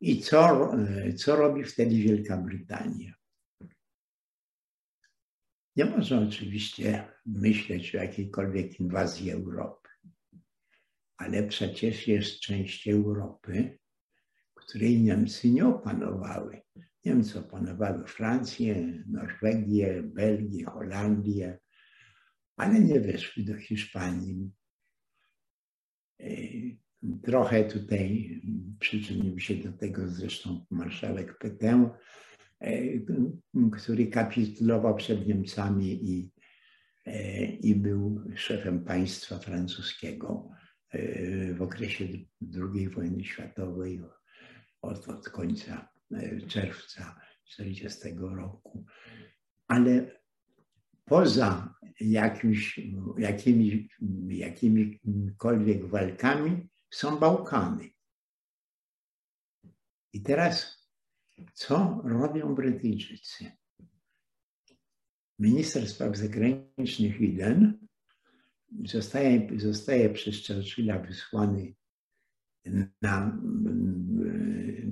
I co, co robi wtedy Wielka Brytania? Nie można oczywiście myśleć o jakiejkolwiek inwazji Europy, ale przecież jest część Europy, której Niemcy nie opanowały. Niemcy opanowały Francję, Norwegię, Belgię, Holandię, ale nie weszły do Hiszpanii. E, trochę tutaj przyczynił się do tego zresztą marszałek Petain, e, który kapitulował przed Niemcami i, e, i był szefem państwa francuskiego w okresie II wojny światowej od, od końca e, czerwca 40 roku. Ale poza jakimś, jakimi, jakimikolwiek walkami są Bałkany. I teraz co robią Brytyjczycy? Minister spraw zagranicznych Eden zostaje, zostaje przez Churchilla wysłany na,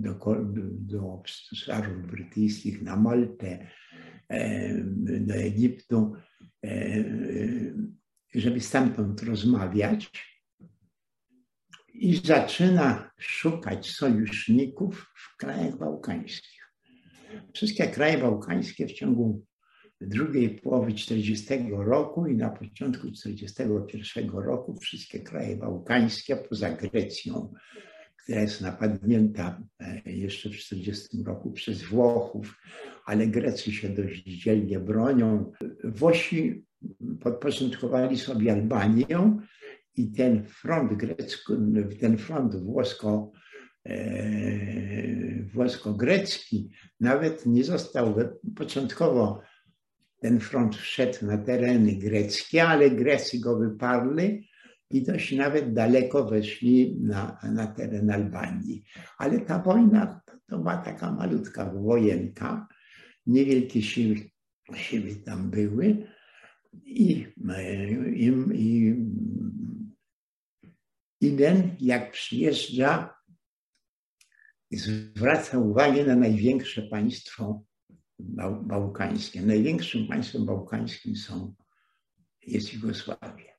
do, do obszarów brytyjskich, na Maltę, do Egiptu, żeby stamtąd rozmawiać i zaczyna szukać sojuszników w krajach bałkańskich. Wszystkie kraje bałkańskie w ciągu drugiej połowy 40 roku i na początku 41 roku wszystkie kraje bałkańskie poza Grecją, która jest napadnięta e, jeszcze w 40 roku przez Włochów, ale Grecy się dość dzielnie bronią. Włosi podporządkowali sobie Albanię i ten front grecki, ten front włosko e, włosko-grecki nawet nie został początkowo ten front wszedł na tereny greckie, ale Grecy go wyparli i dość nawet daleko weszli na, na teren Albanii. Ale ta wojna to była taka malutka wojenka, niewielkie siły, siły tam były i, i, i, i ten jak przyjeżdża, zwraca uwagę na największe państwo bałkańskie. Największym państwem bałkańskim są, jest Jugosławia.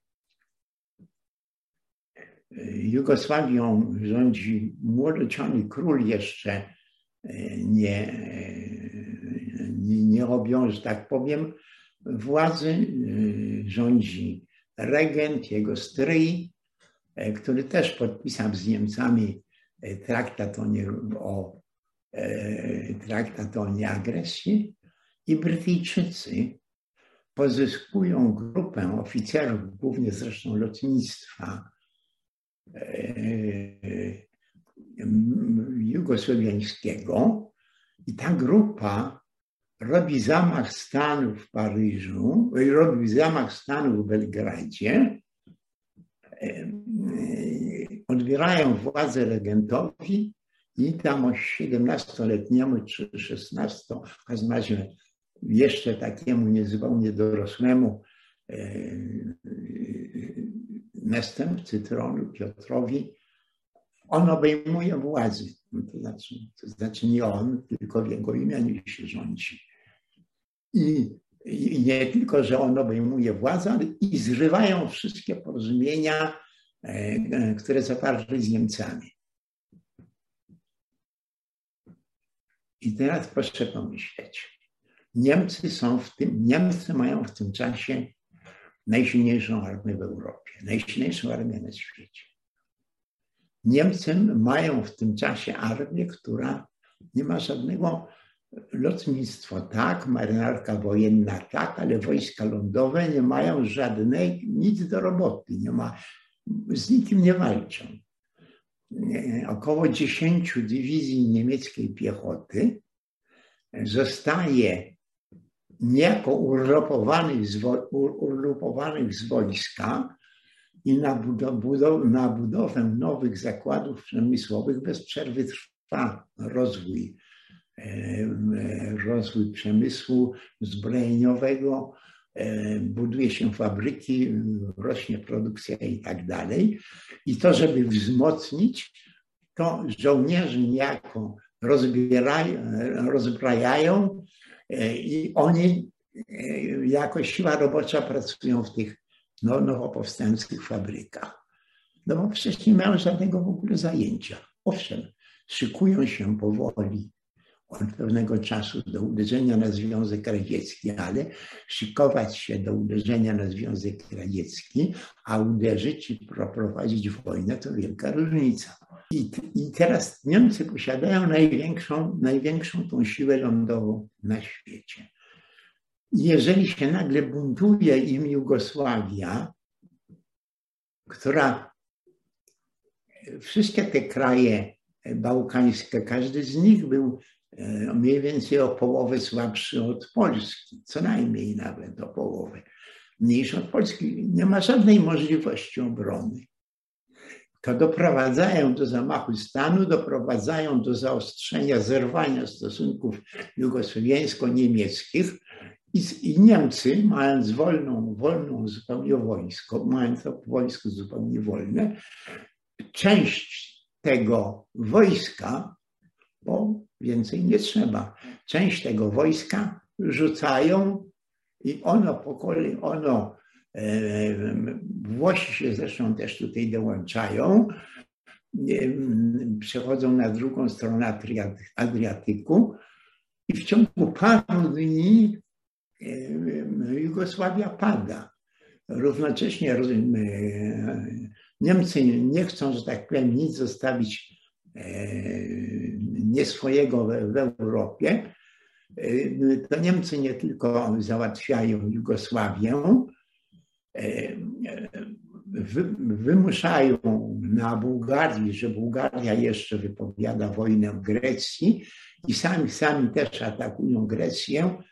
Jugosławią rządzi młodociany król jeszcze e, nie, nie, nie robią, że tak powiem, władzy. E, rządzi regent, jego stryj, e, który też podpisał z Niemcami traktat o, nie, o traktat o nieagresji. I Brytyjczycy pozyskują grupę oficerów, głównie zresztą lotnictwa jugosłowiańskiego. I ta grupa robi zamach stanu w Paryżu, robi zamach stanu w Belgradzie, odbierają władzę regentowi i tam 17-letniemu czy 16, w każdym razie jeszcze takiemu niezupełnie dorosłemu następcy tronu Piotrowi, on obejmuje władzę. To znaczy, to znaczy nie on, tylko w jego imieniu się rządzi. I, I nie tylko, że on obejmuje władzę, ale i zrywają wszystkie porozumienia, e, które zawarli z Niemcami. I teraz proszę pomyśleć. Niemcy są w tym, Niemcy mają w tym czasie najsilniejszą armię w Europie, najsilniejszą armię na świecie. Niemcy mają w tym czasie armię, która nie ma żadnego lotnictwa, tak, marynarka wojenna, tak, ale wojska lądowe nie mają żadnej, nic do roboty, nie ma, z nikim nie walczą. Około 10 dywizji niemieckiej piechoty zostaje niejako urlopowanych z, urlopowanych z wojska i na, budow na budowę nowych zakładów przemysłowych bez przerwy trwa rozwój, rozwój przemysłu zbrojeniowego, buduje się fabryki, rośnie produkcja i tak dalej. I to, żeby wzmocnić, to żołnierze niejako rozbierają, rozbrajają i oni jako siła robocza pracują w tych no, nowo powstających fabrykach. No bo przecież nie mają żadnego w ogóle zajęcia. Owszem, szykują się powoli od pewnego czasu do uderzenia na Związek Radziecki, ale szykować się do uderzenia na Związek Radziecki, a uderzyć i prowadzić wojnę to wielka różnica. I, I teraz Niemcy posiadają największą, największą tą siłę lądową na świecie jeżeli się nagle buntuje im Jugosławia, która wszystkie te kraje bałkańskie, każdy z nich był mniej więcej o połowę słabszy od Polski, co najmniej nawet o połowę mniejszy od Polski, nie ma żadnej możliwości obrony. To doprowadzają do zamachu stanu, doprowadzają do zaostrzenia, zerwania stosunków jugosłowiańsko-niemieckich, i, I, Niemcy, mając wolną, wolną zupełnie wojsko, mając to wojsko zupełnie wolne, część tego wojska, bo więcej nie trzeba, część tego wojska rzucają i ono po kolei, ono, e, Włosi się zresztą też tutaj dołączają, e, przechodzą na drugą stronę Adriatyku i w ciągu paru dni Jugosławia pada. Równocześnie Niemcy nie chcą, że tak powiem, nic zostawić nie swojego w Europie. To Niemcy nie tylko załatwiają Jugosławię, wymuszają na Bułgarii, że Bułgaria jeszcze wypowiada wojnę Grecji i sami, sami też atakują Grecję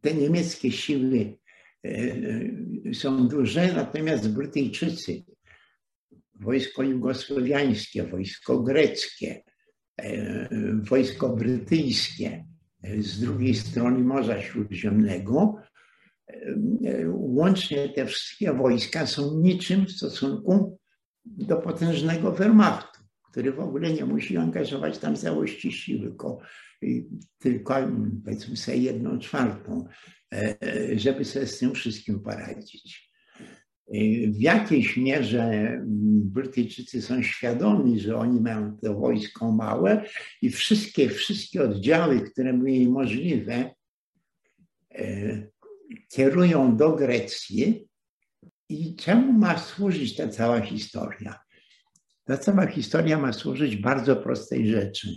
te niemieckie siły są duże, natomiast Brytyjczycy, wojsko jugosłowiańskie, wojsko greckie, wojsko brytyjskie e, z drugiej strony Morza Śródziemnego, łącznie te wszystkie wojska są niczym w stosunku do potężnego Wehrmachtu, który w ogóle nie musi angażować tam całości siły, tylko tylko powiedzmy sobie jedną czwartą, e, e, żeby sobie z tym wszystkim poradzić. E, w jakiejś mierze Brytyjczycy są świadomi, że oni mają to wojsko małe i wszystkie, wszystkie oddziały, które były możliwe, kierują do Grecji. I czemu ma służyć ta cała historia? Ta cała historia ma służyć bardzo prostej rzeczy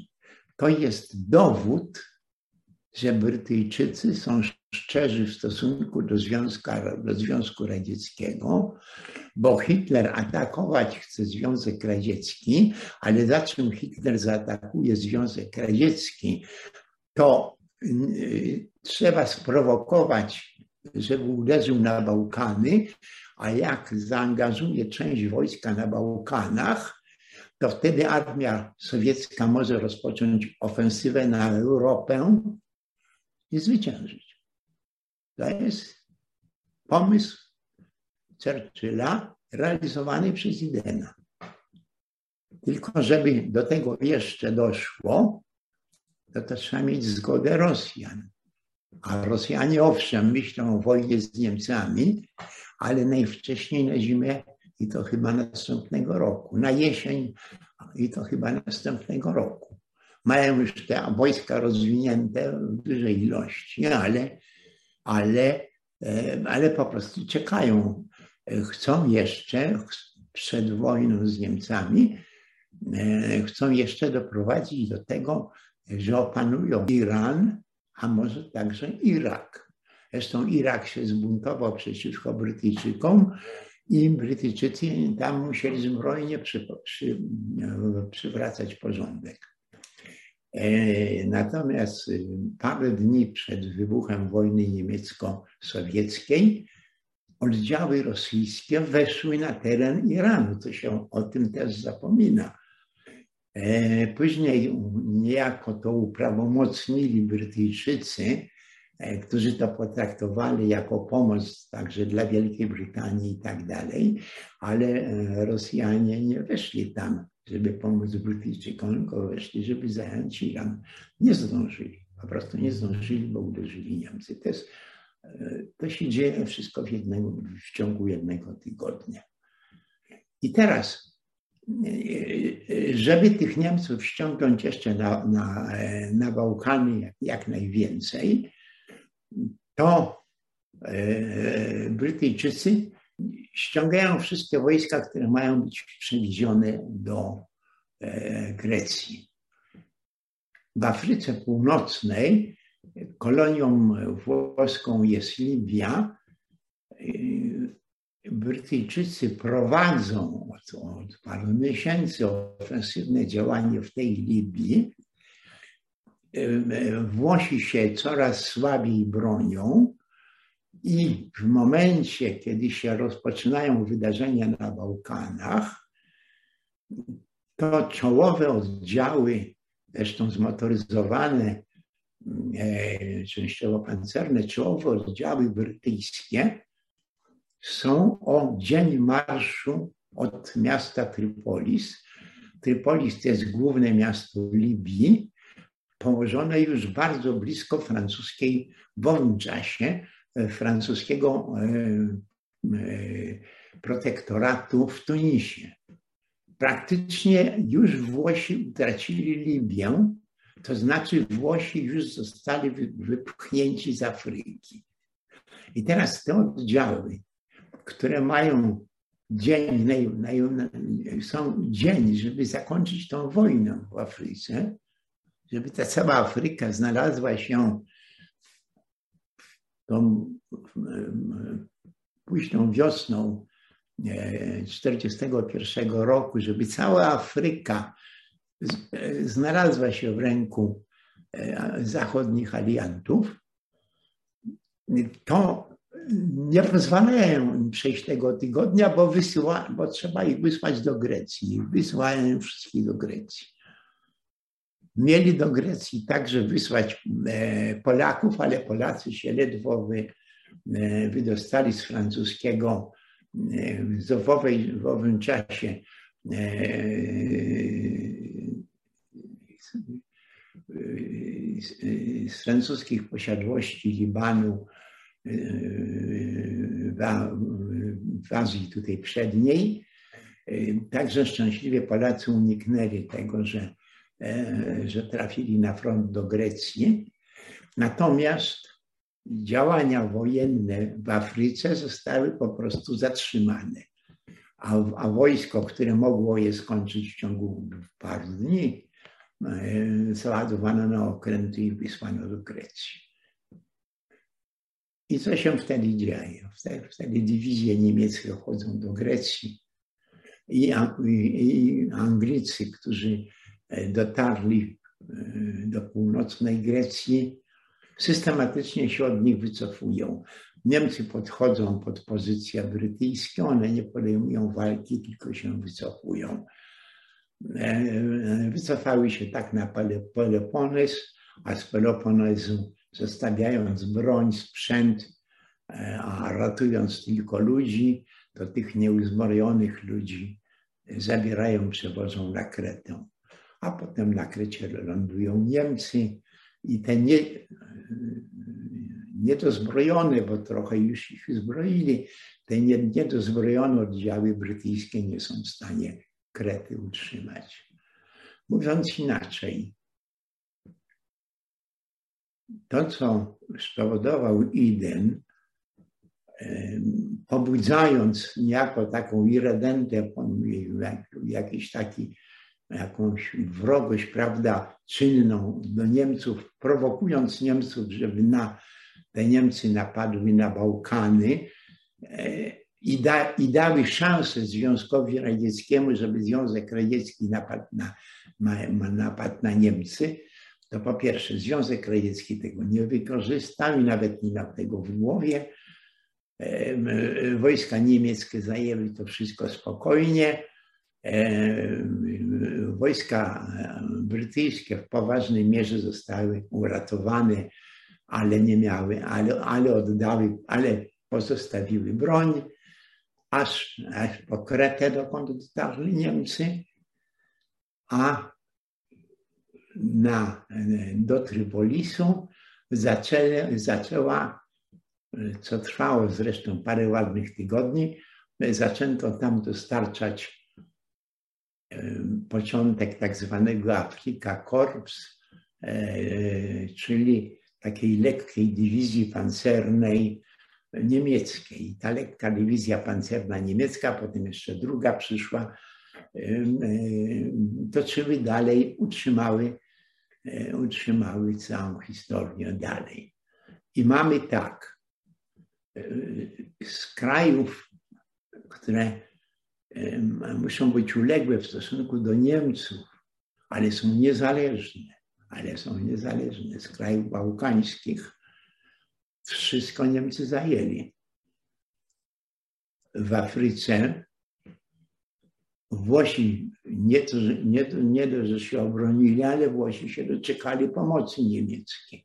to jest dowód, że Brytyjczycy są szczerzy w stosunku do Związku, do Związku Radzieckiego, bo Hitler atakować chce Związek Radziecki, ale za czym Hitler zaatakuje Związek Radziecki, to y, trzeba sprowokować, żeby uderzył na Bałkany, a jak zaangażuje część wojska na Bałkanach, to wtedy armia sowiecka może rozpocząć ofensywę na Europę i zwyciężyć. To jest pomysł Churchilla realizowany przez Idena. Tylko żeby do tego jeszcze doszło, to, to trzeba mieć zgodę Rosjan. A Rosjanie owszem myślą o wojnie z Niemcami, ale najwcześniej na zimę i to chyba następnego roku, na jesień i to chyba następnego roku. Mają już te wojska rozwinięte w dużej ilości, ale, ale, e, ale po prostu czekają. Chcą jeszcze przed wojną z Niemcami, e, chcą jeszcze doprowadzić do tego, że opanują Iran, a może także Irak. Zresztą Irak się zbuntował przeciwko Brytyjczykom i Brytyjczycy tam musieli zbrojnie przy, przy, przywracać porządek. E, natomiast y, parę dni przed wybuchem wojny niemiecko-sowieckiej oddziały rosyjskie weszły na teren Iranu. To się o tym też zapomina. E, później niejako to uprawomocnili Brytyjczycy, e, którzy to potraktowali jako pomoc także dla Wielkiej Brytanii i tak dalej, ale Rosjanie nie weszli tam, żeby pomóc Brytyjczykom, weszli, żeby zająć Iran. Nie zdążyli, po prostu nie zdążyli, bo uderzyli Niemcy. To, jest, to się dzieje wszystko w, jednego, w ciągu jednego tygodnia. I teraz żeby tych Niemców ściągnąć jeszcze na, na, na Bałkany jak, jak najwięcej, to e, Brytyjczycy ściągają wszystkie wojska, które mają być przewiezione do e, Grecji. W Afryce Północnej kolonią włoską jest Libia. Brytyjczycy prowadzą od, od paru miesięcy ofensywne działanie w tej Libii. Włosi się coraz słabiej bronią i w momencie, kiedy się rozpoczynają wydarzenia na Bałkanach, to czołowe oddziały, zresztą zmotoryzowane, e, częściowo pancerne, czołowe oddziały brytyjskie są o dzień marszu od miasta Trypolis. Trypolis to jest główne miasto Libii, położone już bardzo blisko francuskiej, w owym czasie e, francuskiego e, e, protektoratu w Tunisie. Praktycznie już Włosi utracili Libię, to znaczy Włosi już zostali wypchnięci z Afryki. I teraz te oddziały które mają dzień, są dzień, żeby zakończyć tą wojnę w Afryce, żeby ta cała Afryka znalazła się tą późną wiosną 1941 e, roku, żeby cała Afryka znalazła się w ręku e, zachodnich aliantów, to nie pozwalają im przejść tego tygodnia, bo, wysyła, bo trzeba ich wysłać do Grecji. Wysyłają wszystkich do Grecji. Mieli do Grecji także wysłać e, Polaków, ale Polacy się ledwo e, wydostali z francuskiego e, w, w owym czasie z francuskich posiadłości Libanu w Azji tutaj przedniej. Także szczęśliwie Polacy uniknęli tego, że, że trafili na front do Grecji. Natomiast działania wojenne w Afryce zostały po prostu zatrzymane. A, a wojsko, które mogło je skończyć w ciągu paru dni, załadowano na okręty i wysłano do Grecji. I co się wtedy dzieje? Wtedy, wtedy dywizje niemieckie chodzą do Grecji i, i Anglicy, którzy dotarli do północnej Grecji, systematycznie się od nich wycofują. Niemcy podchodzą pod pozycję brytyjską, one nie podejmują walki, tylko się wycofują. E, wycofały się tak na Peloponez, a z Peloponezu zostawiając broń, sprzęt, e, a ratując tylko ludzi, to tych nieuzbrojonych ludzi zabierają, przewożą na Kretę. A potem na Krecie lądują Niemcy i te nie, niedozbrojone, bo trochę już ich zbroili, te niedozbrojone oddziały brytyjskie nie są w stanie Krety utrzymać. Mówiąc inaczej, to, co spowodował Iden, pobudzając niejako taką irredentę, jakiś taki, jakąś wrogość, prawda, czynną do Niemców, prowokując Niemców, żeby na te Niemcy napadły na Bałkany e, i, da, i dały szansę Związkowi Radzieckiemu, żeby Związek Radziecki napadł na, na, napadł na Niemcy, to po pierwsze Związek Radziecki tego nie wykorzystał i nawet nie miał tego w głowie. Wojska niemieckie zajęły to wszystko spokojnie. Wojska brytyjskie w poważnej mierze zostały uratowane, ale nie miały, ale, ale oddały, ale pozostawiły broń, aż, aż po Kretę, dokąd dotarli Niemcy, a na, do Trypolisu zaczęły, zaczęła, co trwało zresztą parę ładnych tygodni, zaczęto tam dostarczać początek tak zwanego Afrika Korps, czyli takiej lekkiej dywizji pancernej niemieckiej. Ta lekka dywizja pancerna niemiecka, potem jeszcze druga przyszła, toczyły dalej, utrzymały utrzymały całą historię dalej. I mamy tak, z krajów, które muszą być uległe w stosunku do Niemców, ale są niezależne, ale są niezależne, z krajów bałkańskich, wszystko Niemcy zajęli. W Afryce Włosi nie, to, nie, nie to, że się obronili, ale Włosi się doczekali pomocy niemieckiej.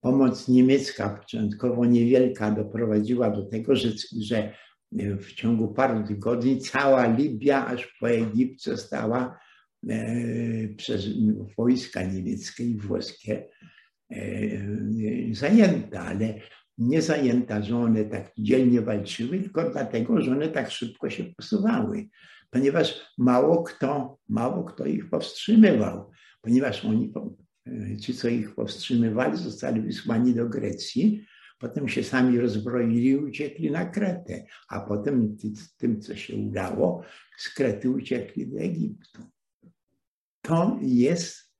Pomoc niemiecka, początkowo niewielka, doprowadziła do tego, że, że w ciągu paru tygodni cała Libia, aż po Egipt została e, przez wojska niemieckie i włoskie e, zajęta, ale nie zajęta, że one tak dzielnie walczyły, tylko dlatego, że one tak szybko się posuwały, ponieważ mało kto, mało kto ich powstrzymywał, ponieważ oni, ci, co ich powstrzymywali, zostali wysłani do Grecji, potem się sami rozbroili uciekli na Kretę, a potem tym, co się udało, z Krety uciekli do Egiptu. To jest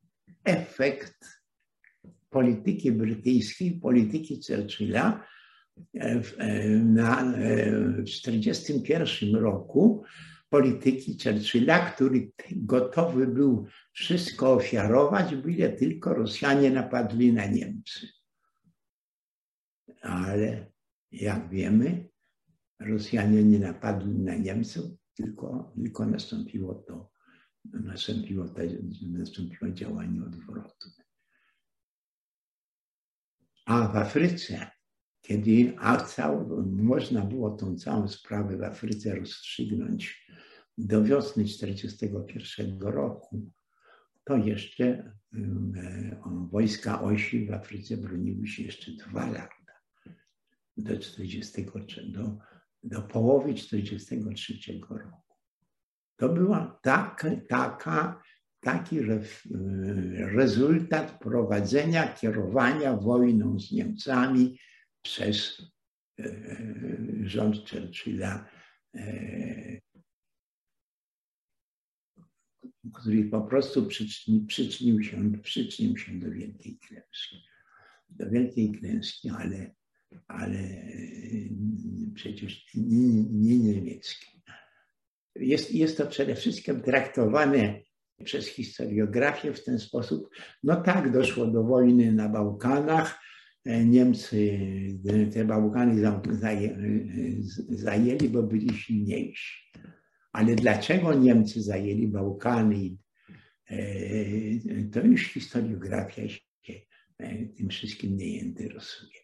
efekt polityki brytyjskiej, polityki Churchilla e, w 1941 e, roku, polityki Churchilla, który gotowy był wszystko ofiarować, byle tylko Rosjanie napadli na Niemcy. Ale jak wiemy, Rosjanie nie napadli na Niemców, tylko, tylko nastąpiło to, nastąpiło, to, nastąpiło działanie odwrotne. A w Afryce, kiedy a całą, można było tą całą sprawę w Afryce rozstrzygnąć do wiosny 1941 roku, to jeszcze um, wojska osi w Afryce broniły się jeszcze dwa lata, do, 43, do, do połowy 1943 roku. To była tak, taka taki rezultat prowadzenia, kierowania wojną z Niemcami przez e, rząd Churchilla. E, który po prostu przyczynił, przyczynił, się, przyczynił się do wielkiej klęski. Do wielkiej klęski, ale, ale przecież nie, nie niemieckiej. Jest, jest to przede wszystkim traktowane przez historiografię w ten sposób. No tak, doszło do wojny na Bałkanach. Niemcy te Bałkany zajęli, bo byli silniejsi. Ale dlaczego Niemcy zajęli Bałkany? To już historiografia się tym wszystkim nie interesuje.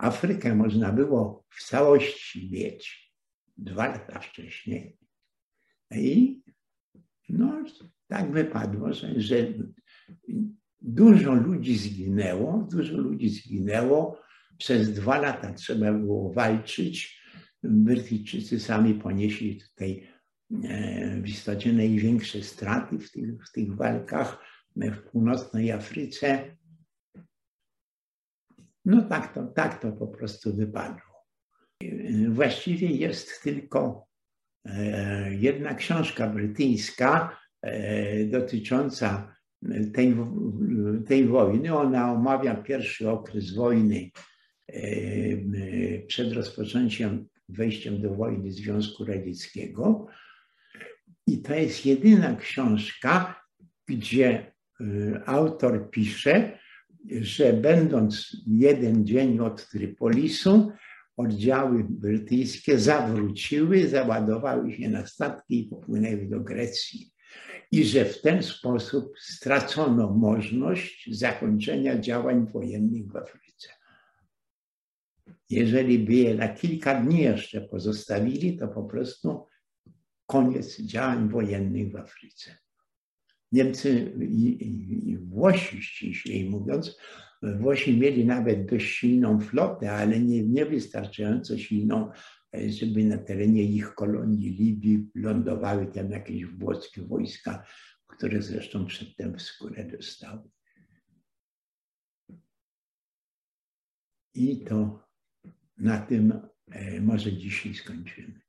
Afrykę można było w całości mieć dwa lata wcześniej. I no, tak wypadło, że, że dużo ludzi zginęło, dużo ludzi zginęło. Przez dwa lata trzeba było walczyć. Brytyjczycy sami ponieśli tutaj e, w istocie największe straty w tych, w tych walkach w północnej Afryce. No tak to, tak to po prostu wypadło. Właściwie jest tylko e, jedna książka brytyjska e, dotycząca tej, tej wojny. Ona omawia pierwszy okres wojny e, przed rozpoczęciem, wejściem do wojny Związku Radzieckiego. I to jest jedyna książka, gdzie autor pisze, że będąc jeden dzień od Trypolisu, oddziały brytyjskie zawróciły, załadowały się na statki i popłynęły do Grecji. I że w ten sposób stracono możliwość zakończenia działań wojennych w Afryce. Jeżeli by je na kilka dni jeszcze pozostawili, to po prostu koniec działań wojennych w Afryce. Niemcy i, Włosi, ściślej mówiąc, Włosi mieli nawet dość silną flotę, ale nie, niewystarczająco silną, żeby na terenie ich kolonii Libii lądowały tam jakieś włoskie wojska, które zresztą przedtem w skórę dostały. I to na tym e, może dzisiaj skończymy.